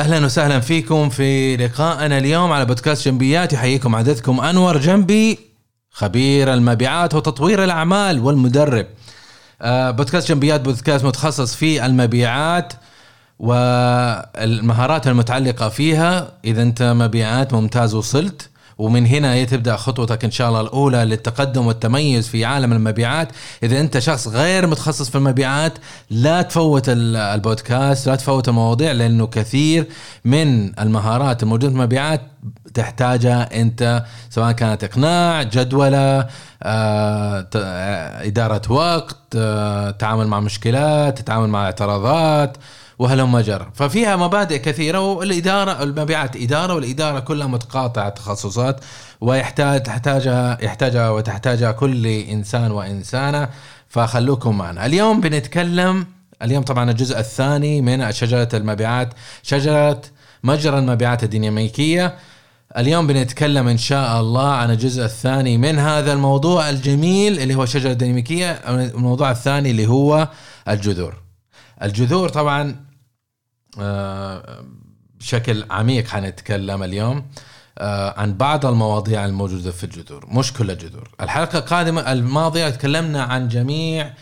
أهلا وسهلا فيكم في لقائنا اليوم على بودكاست جنبيات يحييكم عددكم أنور جنبي خبير المبيعات وتطوير الأعمال والمدرب. آه، بودكاست جنبيات بودكاست متخصص في المبيعات والمهارات المتعلقة فيها إذا أنت مبيعات ممتاز وصلت ومن هنا تبدأ خطوتك إن شاء الله الأولى للتقدم والتميز في عالم المبيعات. إذا أنت شخص غير متخصص في المبيعات لا تفوت البودكاست لا تفوت المواضيع لأنه كثير من المهارات الموجودة في المبيعات تحتاجها أنت سواء كانت إقناع جدولة آه، إدارة وقت آه، تعامل مع مشكلات تتعامل مع اعتراضات وهلم جر ففيها مبادئ كثيرة والإدارة المبيعات إدارة والإدارة كلها متقاطعة تخصصات ويحتاج تحتاجها يحتاجها وتحتاجها كل إنسان وإنسانة. فخلوكم معنا. اليوم بنتكلم اليوم طبعا الجزء الثاني من شجرة المبيعات شجرة مجرى المبيعات الديناميكية. اليوم بنتكلم إن شاء الله عن الجزء الثاني من هذا الموضوع الجميل اللي هو الشجره الديناميكية الموضوع الثاني اللي هو الجذور. الجذور طبعا بشكل عميق حنتكلم اليوم آه، عن بعض المواضيع الموجودة في الجذور مش كل الجذور. الحلقة القادمة الماضية تكلمنا عن جميع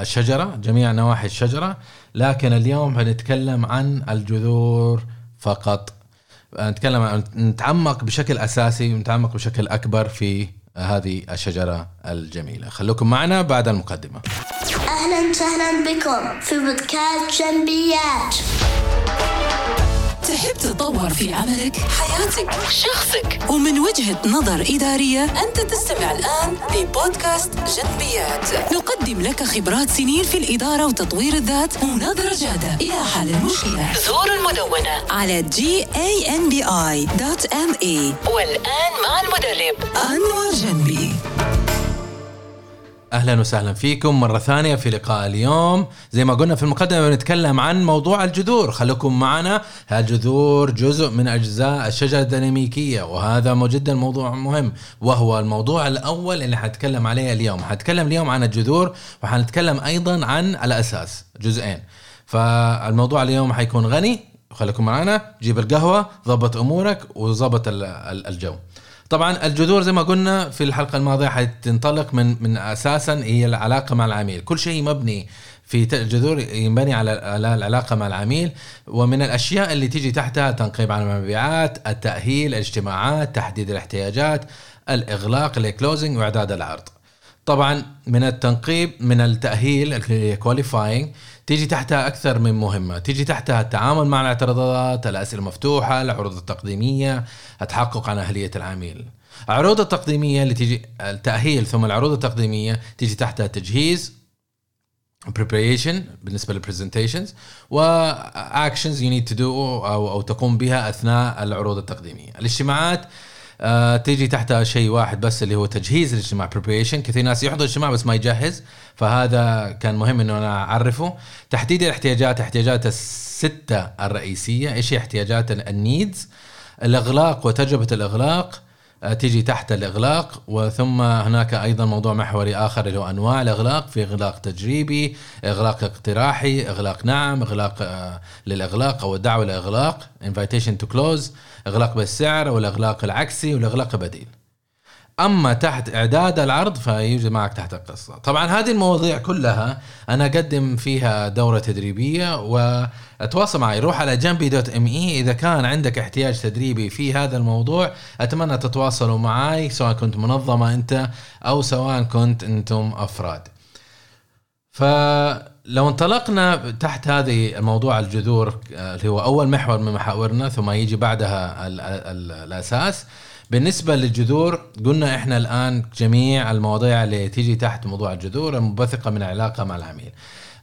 الشجرة جميع نواحي الشجرة لكن اليوم هنتكلم عن الجذور فقط. نتكلم نتعمق بشكل أساسي ونتعمق بشكل أكبر في هذه الشجرة الجميلة. خلوكم معنا بعد المقدمة. أهلا وسهلا بكم في بودكاست جنبيات. تحب تتطور في عملك، حياتك، شخصك. ومن وجهة نظر إدارية أنت تستمع الآن لبودكاست جنبيات. نقدم لك خبرات سنين في الإدارة وتطوير الذات ونظرة جادة. إلى حل المشكلة. زور المدونة على gambi.me والآن مع المدرب. أنور جنبي. أهلا وسهلا فيكم مرة ثانية في لقاء اليوم. زي ما قلنا في المقدمة بنتكلم عن موضوع الجذور. خليكم معنا. الجذور جزء من أجزاء الشجرة الديناميكية وهذا جدا موضوع مهم وهو الموضوع الأول اللي حنتكلم عليه اليوم. حنتكلم اليوم عن الجذور وحنتكلم أيضا عن الأساس جزئين. فالموضوع اليوم حيكون غني. خليكم معنا. جيب القهوة ضبط أمورك وظبط الجو. طبعا الجذور زي ما قلنا في الحلقة الماضية حتنطلق من من أساسا هي العلاقة مع العميل. كل شيء مبني في الجذور ينبني على العلاقة مع العميل. ومن الأشياء اللي تيجي تحتها تنقيب عن المبيعات التأهيل الاجتماعات تحديد الاحتياجات الإغلاق ال closing وإعداد العرض. طبعا من التنقيب من التأهيل ال qualifying تيجي تحتها أكثر من مهمة. تيجي تحتها التعامل مع الاعتراضات الأسئلة المفتوحه العروض التقديمية التحقق عن أهلية العميل. العروض التقديمية اللي تيجي التأهيل ثم العروض التقديمية تيجي تحتها تجهيز preparation بالنسبة لل presentations و actions you need to do أو تقوم بها أثناء العروض التقديمية. الاجتماعات آه تيجي تحتها شيء واحد بس اللي هو تجهيز الاجتماع preparation. كثير ناس يحضر الاجتماع بس ما يجهز فهذا كان مهم إنه أنا أعرفه. تحديد الاحتياجات احتياجات الستة الرئيسية. إيش هي احتياجات النيدز الأغلاق وتجربة الأغلاق. تيجي تحت الإغلاق وثم هناك أيضا موضوع محوري آخر اللي هو أنواع الإغلاق في إغلاق تجريبي إغلاق اقتراحي إغلاق نعم إغلاق آه، للإغلاق أو الدعوه للاغلاق invitation to close إغلاق بالسعر والإغلاق العكسي والإغلاق البديل أما تحت إعداد العرض فيوجد معك تحت القصة. طبعا هذه المواضيع كلها أنا أقدم فيها دورة تدريبية وأتواصل معي. روح على جنبي دوت إم إي إذا كان عندك احتياج تدريبي في هذا الموضوع أتمنى تتواصلوا معي سواء كنت منظمة أنت أو سواء كنت أنتم أفراد. فلو انطلقنا تحت هذه الموضوع الجذور اللي هو أول محور من محاورنا ثم يجي بعدها الأساس بالنسبة للجذور قلنا إحنا الآن جميع المواضيع اللي تيجي تحت موضوع الجذور المنبثقه من علاقه مع العميل.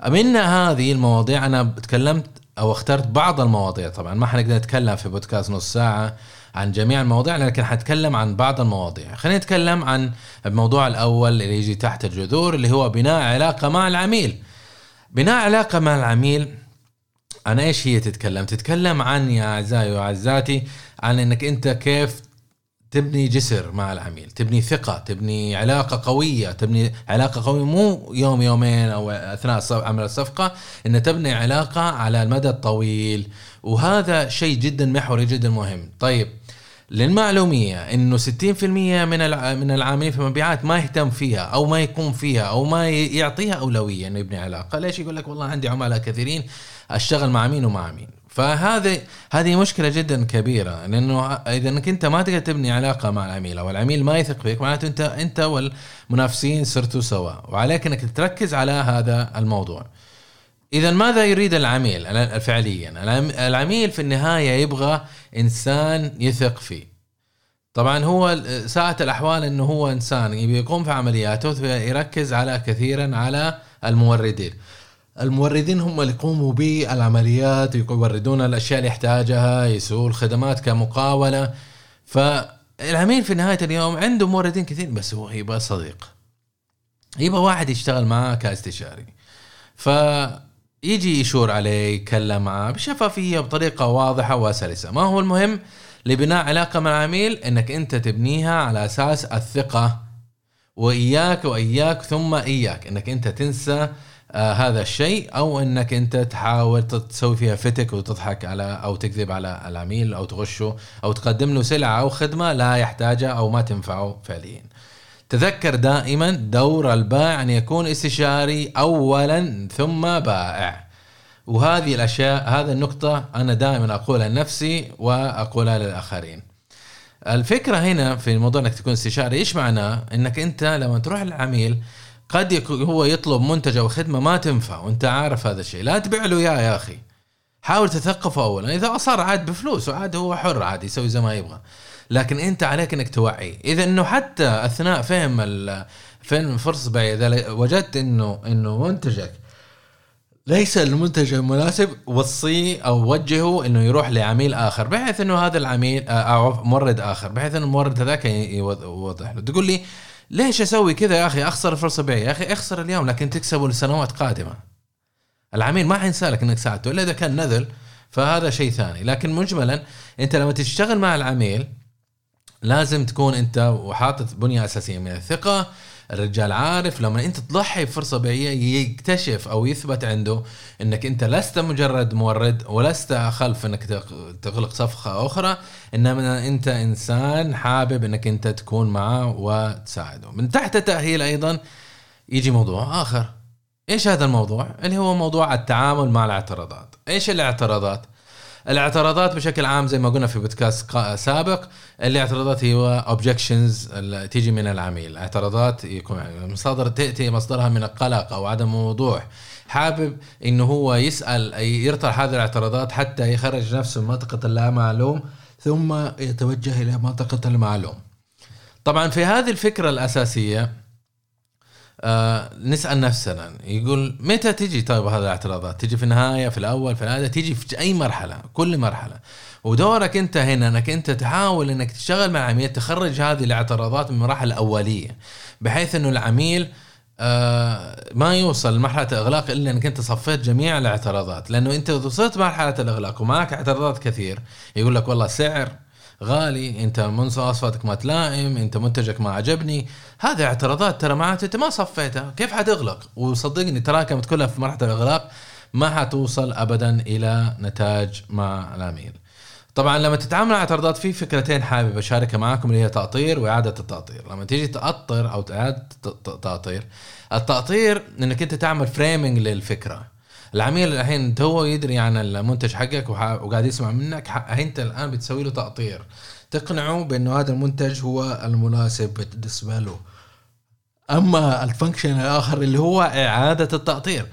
من هذه المواضيع أنا تكلمت أو اخترت بعض المواضيع طبعا ما حنقدر نتكلم في بودكاست نص ساعة عن جميع المواضيع لكن حنتكلم عن بعض المواضيع. خلينا نتكلم عن الموضوع الأول اللي يجي تحت الجذور اللي هو بناء علاقة مع العميل. بناء علاقة مع العميل أنا إيش هي تتكلم؟ تتكلم عن يا أعزائي وعزاتي عن إنك أنت كيف تبني جسر مع العميل تبني ثقة تبني علاقة قوية تبني علاقة قوية مو يوم يومين أو أثناء عمل الصفقة إن تبني علاقة على المدى الطويل. وهذا شيء جدا محوري جدا مهم. طيب للمعلومية إنه 60% من من العاملين في المبيعات ما يهتم فيها أو ما يقوم فيها أو ما يعطيها أولوية إنه يبني علاقة، ليش يقول لك والله عندي عملاء كثيرين أشتغل مع مين ومع مين، فهذه هذه مشكلة جدا كبيرة لأنه إذا إنك أنت ما تقدر تبني علاقة مع العميل أو العميل ما يثق فيك معناته أنت أنت والمنافسين صرتوا سواء، وعليك إنك تركز على هذا الموضوع. اذا ماذا يريد العميل؟ الع- فعليا العم- العميل في النهاية يبغى إنسان يثق فيه. طبعا هو ساعة الأحوال أنه هو إنسان يبي يقوم في عملياته يركز على كثيرا على الموردين. الموردين هم اللي يقوموا بالعمليات يوردون الأشياء اللي يحتاجها يسووا الخدمات كمقاولة. فالعميل في نهاية اليوم عنده موردين كثير بس هو يبغى صديق. يبغى واحد يشتغل معاه كاستشاري. فيجي يشور عليه يتكلم معاه بشفافية بطريقة واضحة وسلسة. ما هو المهم؟ لبناء علاقة مع العميل إنك أنت تبنيها على أساس الثقة. وإياك وإياك ثم إياك. إنك أنت تنسى هذا الشيء أو إنك أنت تحاول تسوي فيها فتك وتضحك على أو تكذب على العميل أو تغشه أو تقدم له سلعة أو خدمة لا يحتاجها أو ما تنفعه فعليا. تذكر دائما دور البائع أن يكون استشاري اولا ثم بائع. وهذه الأشياء هذا النقطة أنا دائما أقولها لنفسي وأقولها للآخرين. الفكرة هنا في موضوع إنك تكون استشاري إيش معناه؟ إنك أنت لما تروح للعميل قد يكون هو يطلب منتج أو خدمة ما تنفع وأنت عارف هذا الشيء. لا تبيع له إياه يا أخي. حاول تثقفه اولا. إذا اصر عاد بفلوس وعاد هو حر عاد يسوي زي ما يبغى. لكن أنت عليك إنك توعي. إذا إنه حتى أثناء فهم فهم فرصه بيع إذا وجدت إنه إنه منتجك ليس المنتج المناسب وصيه أو وجهه إنه يروح لعميل آخر بحيث إنه هذا العميل آه، أو مورد آخر بحيث إنه المورد هذاك يوضح له. تقول لي ليش أسوي كذا يا أخي؟ أخسر فرصه بيع يا أخي أخسر اليوم لكن تكسبه لسنوات قادمة. العميل ما حينسى لك إنك ساعدته إلا إذا كان نذل فهذا شيء ثاني. لكن مجملا أنت لما تشتغل مع العميل لازم تكون أنت وحاطط بنية أساسية من الثقة الرجال عارف لما انت تضحي بفرصة بيعيه يكتشف أو يثبت عنده إنك أنت لست مجرد مورد ولست خلف إنك تغ- تغلق صفقة أخرى إنما أنت إنسان حابب إنك أنت تكون معه وتساعده. من تحت التأهيل أيضا يجي موضوع آخر. إيش هذا الموضوع؟ اللي هو موضوع التعامل مع الاعتراضات. إيش الاعتراضات؟ الاعتراضات بشكل عام زي ما قلنا في بودكاست سابق الاعتراضات هي اوبجكشنز تيجي من العميل. اعتراضات يكون مصادر تأتي مصدرها من القلق أو عدم الوضوح حابب إنه هو يسأل يرطرح هذه الاعتراضات حتى يخرج نفسه من منطقة اللا معلوم ثم يتوجه إلى منطقة المعلوم. طبعا في هذه الفكرة الأساسية آه نسأل نفسنا يقول متى تجي؟ طيب هذه الاعتراضات. تجي في النهاية في الأول في الهذا تجي في أي مرحلة كل مرحلة. ودورك أنت هنا أنك أنت تحاول أنك تشتغل مع العميل تخرج هذه الاعتراضات من المراحل الأولية بحيث أنه العميل آه ما يوصل لمرحلة الإغلاق إلا أنك أنت صفيت جميع الاعتراضات. لأنه أنت وصلت مرحلة الإغلاق ومعك اعتراضات كثير يقول لك والله سعر غالي انت مواصفاتك ما تلائم انت منتجك ما عجبني. هذه اعتراضات ترى معناته انت ما صفيتها. كيف حتغلق؟ وصدقني تراكمت كلها في مرحلة الإغلاق. ما حتوصل ابدا إلى نتاج مع العميل. طبعا لما تتعامل مع اعتراضات في فكرتين حابب أشاركها معاكم اللي هي تأطير وإعادة التأطير. لما تيجي تأطر أو اعاده تأطير التأطير إنك أنت تعمل فريمنج للفكرة. العميل الحين تو يدري عن المنتج حقك وقاعد يسمع منك. انت الآن بتسوي له تأطير. تقنعه بأنه هذا المنتج هو المناسب بالنسبة له. أما ال function الآخر اللي هو إعادة التأطير.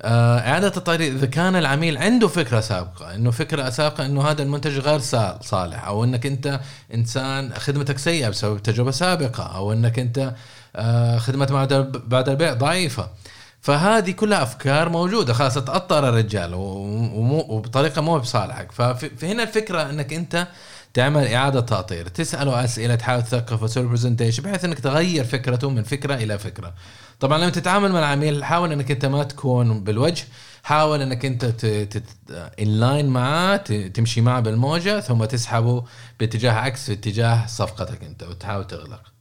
آه، إعادة التأطير إذا كان العميل عنده فكرة سابقة إنه فكرة سابقة إنه هذا المنتج غير صالح أو إنك أنت إنسان خدمتك سيئة بسبب تجربة سابقة أو إنك أنت آه، خدمة بعد البيع ضعيفة. فهذه كلها أفكار موجودة. خلاص تاطر الرجال وبطريقة مو بصالحك. فهنا الفكرة إنك أنت تعمل إعادة تأطير. تساله أسئلة تحاول تثقفه تسوي presentation بحيث إنك تغير فكرته من فكرة إلى فكرة. طبعا لما تتعامل مع العميل حاول إنك أنت ما تكون بالوجه. حاول إنك أنت inline معاه تمشي معه بالموجة ثم تسحبه باتجاه عكس في اتجاه صفقتك أنت وتحاول تغلق.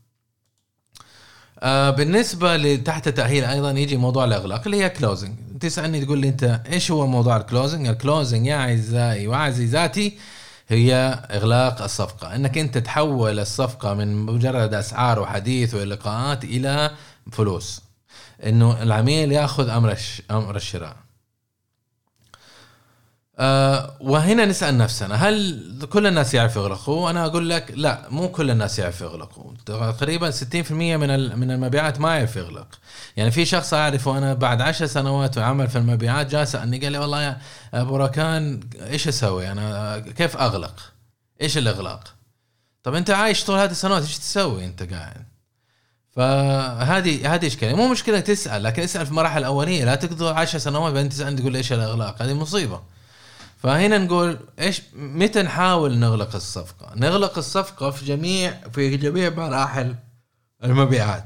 آه بالنسبة لتحت التاهيل أيضا يجي موضوع الأغلاق اللي هي closing تسألني تقول لي أنت إيش هو موضوع ال closing ال closing يا أعزائي وعزيزاتي هي إغلاق الصفقة. إنك أنت تحول الصفقة من مجرد أسعار وحديث ولقاءات إلى فلوس. إنه العميل يأخذ أمر. أمر الشراء. آه وهنا نسأل نفسنا هل كل الناس يعرفوا يغلقوا؟ أنا أقول لك لا مو كل الناس يعرفوا يغلقوا، تقريبا 60% من من المبيعات ما يعرف يغلق. يعني في شخص أعرفه أنا بعد عشر سنوات وعمل في المبيعات جاء سالني قال لي والله يا أبو ركان إيش أسوي؟ أنا كيف أغلق؟ إيش الإغلاق؟ طب أنت عايش طول هذه السنوات إيش تسوي أنت قاعد؟ فهذه هذه إشكالية مو مشكلة تسأل لكن اسأل في المراحل الأولية لا تقضي 10 سنوات بعدين تسأل تقول إيش الإغلاق هذه مصيبة فهنا نقول إيش متى نحاول نغلق الصفقة؟ نغلق الصفقة في جميع في جميع مراحل المبيعات.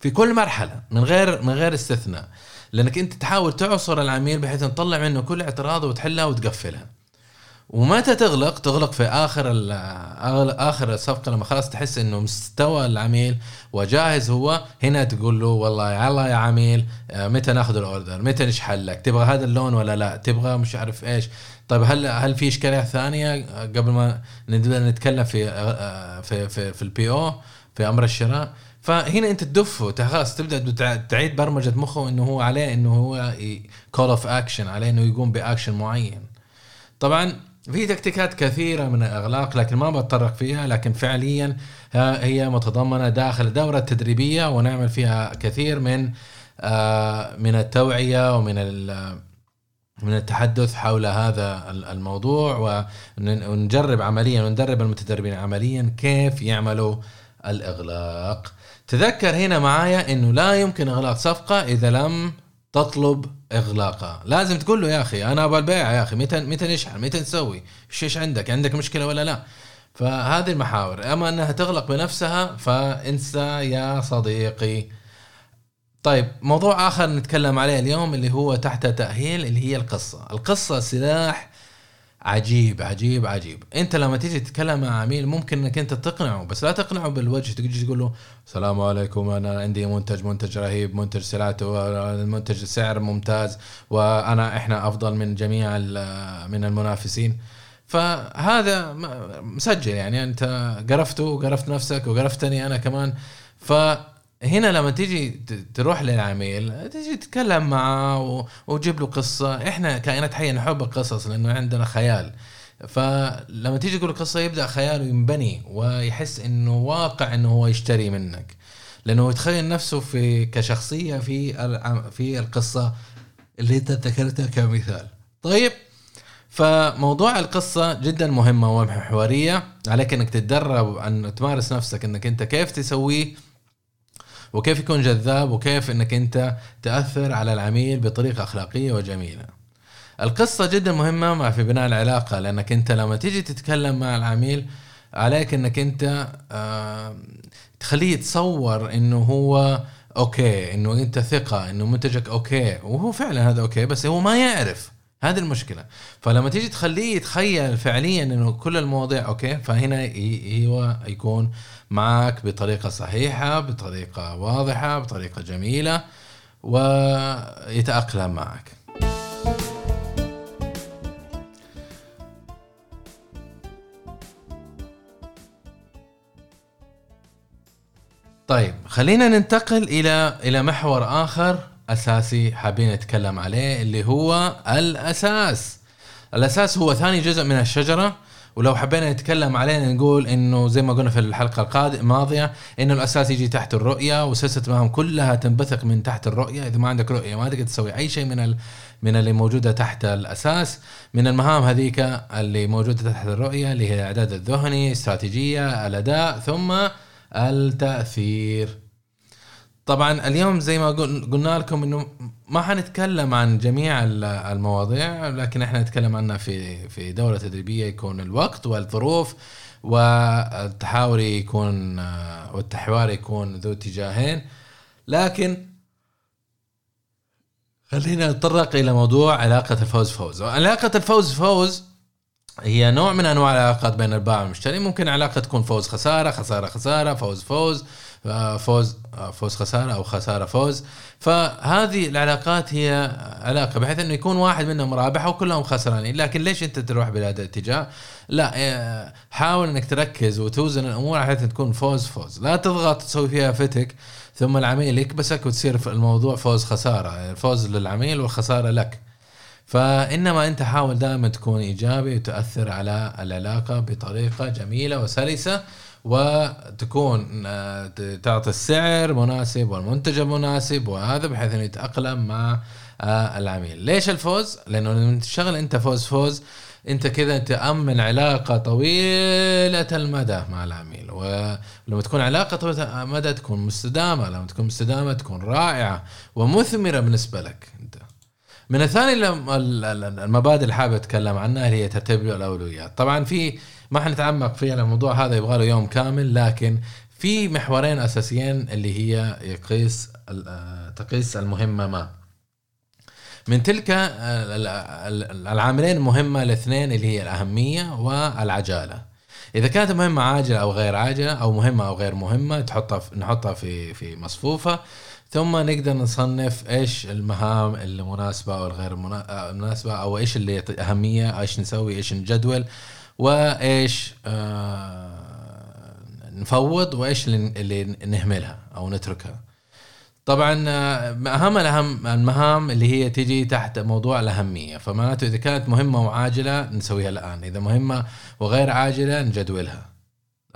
في كل مرحلة من غير من غير استثناء. لأنك أنت تحاول تعصر العميل بحيث تطلع منه كل اعتراضه وتحلها وتقفلها ومتى تغلق؟ تغلق في آخر آخر الصفقة لما خلاص تحس إنه مستوى العميل وجاهز هو هنا تقول له والله يلا يا عميل آه، متى ناخذ ال order؟ متى نشحن لك؟ تبغى هذا اللون ولا لا؟ تبغى مش عارف إيش؟ طيب هل هل في اشكاليات ثانية قبل ما نبدا نتكلم في آه، في في, في ال PO أو في أمر الشراء؟ فهنا أنت تدفه خلاص تبدأ تعيد برمجة مخه إنه هو عليه إنه هو call of action عليه إنه يقوم باكشن معين. طبعا في تكتيكات كثيرة من الإغلاق لكن ما بتطرق فيها لكن فعليا هي متضمنة داخل دورة تدريبية ونعمل فيها كثير من آه، من التوعية ومن من التحدث حول هذا ال- الموضوع ون- ونجرب عمليا وندرب المتدربين عمليا كيف يعملوا الإغلاق. تذكر هنا معايا إنه لا يمكن إغلاق صفقة إذا لم تطلب اغلاقها لازم تقول له يا أخي أنا أبغى البيع يا أخي متى متى نشحن؟ متى نسوي؟ إيش عندك؟ عندك مشكلة ولا لا؟ فهذه المحاور. أما إنها تغلق بنفسها فإنسى يا صديقي. طيب موضوع آخر نتكلم عليه اليوم اللي هو تحت تأهيل اللي هي القصة. القصة سلاح عجيب عجيب عجيب. أنت لما تيجي تتكلم مع عميل ممكن إنك أنت تقنعه بس لا تقنعه بالوجه. تجي تقول له السلام عليكم أنا عندي منتج منتج رهيب منتج سلعته المنتج سعر ممتاز وأنا إحنا أفضل من جميع من المنافسين. فهذا مسجل يعني. أنت قرفته وقرفت نفسك وقرفتني أنا كمان. فهنا لما تيجي تروح للعميل تيجي تتكلم معه وتجيب له قصة. إحنا كائنات حية نحب القصص لأنه عندنا خيال. فلما تيجي تقول قصة يبدأ خياله ينبني ويحس إنه واقع إنه هو يشتري منك. لأنه يتخيل نفسه في كشخصية في في القصة اللي أنت ذكرتها كمثال. طيب فموضوع القصة جدا مهمة ومحورية عليك إنك تتدرب أن تمارس نفسك إنك أنت كيف تسويه. وكيف يكون جذاب وكيف إنك أنت تأثر على العميل بطريقة أخلاقية وجميلة. القصة جدا مهمة مع في بناء العلاقة لأنك أنت لما تيجي تتكلم مع العميل عليك إنك أنت تخليه يتصور إنه هو okay إنه أنت ثقة إنه منتجك okay وهو فعلا هذا okay بس هو ما يعرف هذه المشكلة. فلما تيجي تخليه يتخيل فعليا إنه كل المواضيع okay فهنا هو يكون معك بطريقة صحيحة بطريقة واضحة بطريقة جميلة ويتأقلم معك. طيب خلينا ننتقل إلى إلى محور آخر. أساسي حابين نتكلم عليه اللي هو الأساس. الأساس هو ثاني جزء من الشجرة ولو حبينا نتكلم عليه نقول إنه زي ما قلنا في الحلقة القادمه الماضية إنه الأساس يجي تحت الرؤية وسلسلة المهام كلها تنبثق من تحت الرؤية. إذا ما عندك رؤية ما تقدر تسوي أي شيء من ال... من اللي موجودة تحت الأساس. من المهام هذيك اللي موجودة تحت الرؤية اللي هي الاعداد الذهني استراتيجية الأداء ثم التأثير. طبعا اليوم زي ما قل- قلنا لكم إنه ما حنتكلم عن جميع ال- المواضيع لكن إحنا نتكلم عنها في في دوره تدريبية يكون الوقت والظروف والتحاور يكون والتحوار يكون ذو اتجاهين. لكن خلينا نتطرق إلى موضوع علاقة الفوز فوز. علاقة الفوز فوز هي نوع من أنواع العلاقات بين البائع والمشتري. ممكن علاقة تكون فوز خسارة خسارة خسارة فوز فوز آه، فوز فوز خسارة أو خسارة فوز. فهذه العلاقات هي علاقة بحيث إنه يكون واحد منهم رابح وكلهم خسرانين. لكن ليش أنت تروح بهذا الاتجاه لا آه، حاول إنك تركز وتوزن الأمور بحيث تكون فوز فوز. لا تضغط تسوي فيها فتك ثم العميل يكبسك وتصير الموضوع فوز خسارة الفوز للعميل والخسارة لك. فإنما أنت حاول دائما تكون إيجابي وتاثر على العلاقة بطريقة جميلة وسلسة. وتكون آه، تعطي السعر مناسب والمنتج المناسب وهذا بحيث إنه يتأقلم مع آه، العميل. ليش الفوز؟ لأنه لما تشتغل أنت فوز فوز أنت كذا تامن علاقة طويلة المدى مع العميل. ولما تكون علاقة طويلة المدى تكون مستدامة لما تكون مستدامة تكون رائعة ومثمرة بالنسبة لك أنت. من الثاني الم- ال- ال- المبادئ اللي حابب أتكلم عنها اللي هي ترتيب الأولويات. طبعا في ما حنتعمق في الموضوع هذا يبغى له يوم كامل لكن في محورين أساسيين اللي هي يقيس آه، تقيس المهمة ما. من تلك ال- العاملين المهمه الاثنين اللي هي الأهمية والعجالة. إذا كانت مهمة عاجلة أو غير عاجلة أو مهمة أو غير مهمة تحطها في نحطها في في مصفوفة. ثم نقدر نصنف إيش المهام المناسبة أو الغير آه، مناسبة أو إيش اللي أهمية إيش نسوي إيش نجدول. وايش آه نفوض وايش اللي نهملها أو نتركها. طبعا اهم الأهم المهام اللي هي تيجي تحت موضوع الأهمية. فمعناته إذا كانت مهمة وعاجلة نسويها الآن. إذا مهمة وغير عاجلة نجدولها.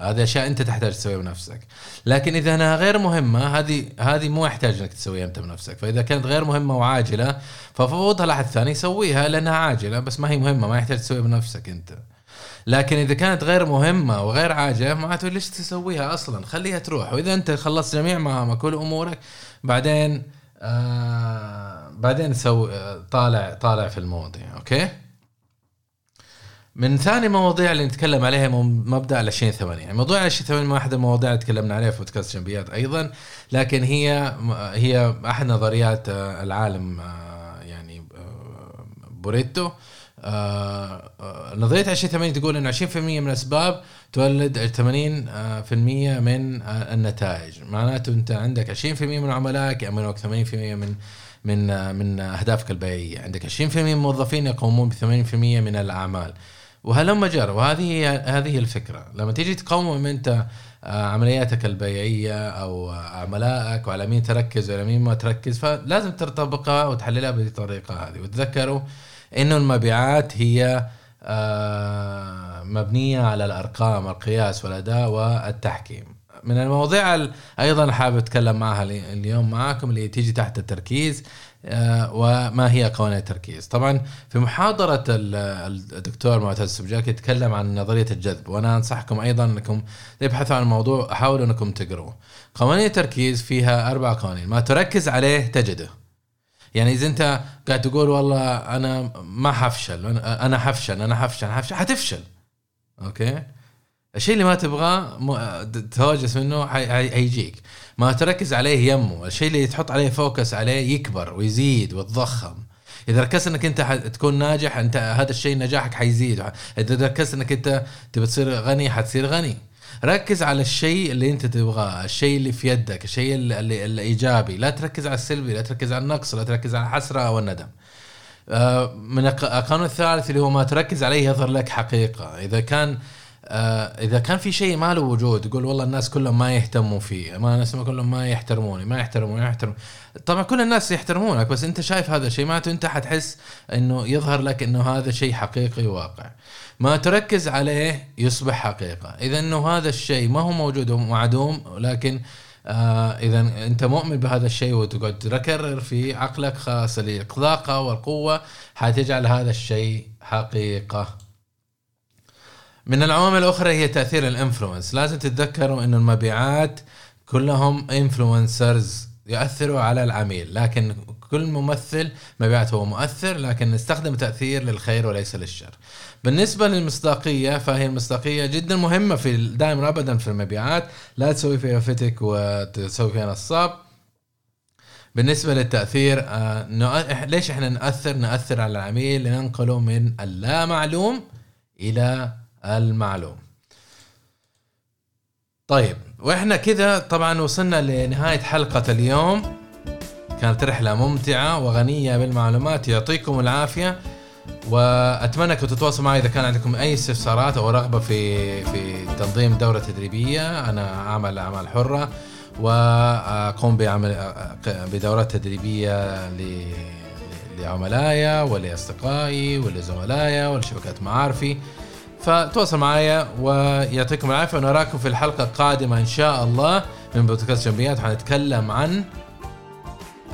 هذه أشياء أنت تحتاج تسويها بنفسك. لكن إذا أنها غير مهمة هذه هذه مو يحتاج إنك تسويها أنت بنفسك. فإذا كانت غير مهمة وعاجلة ففوضها لأحد ثاني يسويها لأنها عاجلة بس ما هي مهمة ما يحتاج تسويها بنفسك أنت. لكن إذا كانت غير مهمة وغير عاجلة معناته ليش تسويها أصلا؟ خليها تروح. وإذا أنت خلصت جميع مهامك كل امورك بعدين آه بعدين آه، طالع طالع في المواضيع. أوكي؟ من ثاني مواضيع اللي نتكلم عليها مبدأ ال 20 يعني موضوع ال 20 واحد المواضيع اللي تكلمنا عليها في بودكاست جنبيات أيضا لكن هي هي أحد نظريات آه، العالم آه، يعني آه، بوريتو. نظرية 20 تقول انه 20% من الأسباب تولد 80% من آه، النتائج. معناته أنت عندك 20% من عملائك يامنوك 80% من من آه، من أهدافك البيعيه عندك 20% من الموظفين يقومون ب 80% من الأعمال. وهلم جر وهذه هذه الفكرة. لما تيجي تقوم أنت آه، عملياتك البيعيه أو آه، عملائك وعلى مين تركز وعلى مين ما تركز فلازم ترتبطها وتحللها بالطريقة هذه. وتذكروا إنه المبيعات هي آه، مبنية على الأرقام القياس والأداء والتحكيم. من المواضيع ال- أيضا حابب أتكلم معها ال- اليوم معاكم اللي تيجي تحت التركيز آه، وما هي قوانين التركيز. طبعا في محاضرة ال- الدكتور معتز السبجاكي يتكلم عن نظرية الجذب وأنا أنصحكم أيضا أنكم تبحثوا عن الموضوع حاولوا أنكم تقروه. قوانين التركيز فيها أربع قوانين. ما تركز عليه تجده. يعني إذا أنت قاعد تقول والله أنا ما حفشل أنا حفشل أنا حفشل حفشل حتفشل. okay؟ الشيء اللي ما تبغاه تهوجس منه حي- حي- حيجيك. ما تركز عليه ينمو. الشيء اللي تحط عليه focus عليه يكبر ويزيد ويتضخم إذا ركزت إنك أنت تكون ناجح أنت هذا الشيء نجاحك حيزيد. إذا ركزت إنك أنت تبي تصير غني حتصير غني. ركز على الشيء اللي انت تبغاه الشيء اللي في يدك الشيء اللي الإيجابي. لا تركز على السلبي لا تركز على النقص لا تركز على الحسرة أو الندم. آه، من الق- القانون الثالث اللي هو ما تركز عليه يظهر لك حقيقة. إذا كان آه، إذا كان في شيء ما له وجود تقول والله الناس كلهم ما يهتموا فيه ما الناس كلهم ما يحترموني ما يحترموني ما يحترم طبعا كل الناس يحترمونك بس أنت شايف هذا الشيء معناته أنت حتحس إنه يظهر لك إنه هذا شيء حقيقي واقع ما تركز عليه يصبح حقيقة. إذا إنه هذا الشيء ما هو موجود ومعدوم لكن آه إذا أنت مؤمن بهذا الشيء وتقعد تكرر في عقلك خاص الطاقه والقوة حتجعل هذا الشيء حقيقة. من العوامل الأخرى هي تأثير الإنفلونس. لازم تتذكروا انه المبيعات كلهم إنفلونسرز. يؤثروا على العميل لكن كل ممثل مبيعات هو مؤثر لكن نستخدم تأثير للخير وليس للشر. بالنسبة للمصداقية فهي المصداقية جدا مهمة في دائما أبدا في المبيعات. لا تسوي فيها فتك وتسوي فيها نصاب. بالنسبة للتأثير آه، ليش إحنا نأثر نأثر على العميل لننقله من اللا معلوم إلى المعلوم. طيب وإحنا كذا طبعا وصلنا لنهاية حلقة اليوم. كانت رحلة ممتعة وغنية بالمعلومات يعطيكم العافية. وأتمنى انكم تتواصلوا معي إذا كان عندكم أي استفسارات أو رغبة في في تنظيم دورة تدريبية. أنا أعمل أعمال حرة وأقوم بعمل بدورات تدريبية لعملائي ولاصدقائي ولزملائي ولشبكات معارفي. فتواصل معايا ويعطيكم العافية ونراكم في الحلقة القادمة إن شاء الله من بودكاست جنبيات حنتكلم عن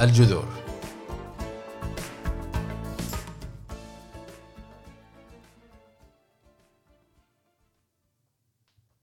الجذور.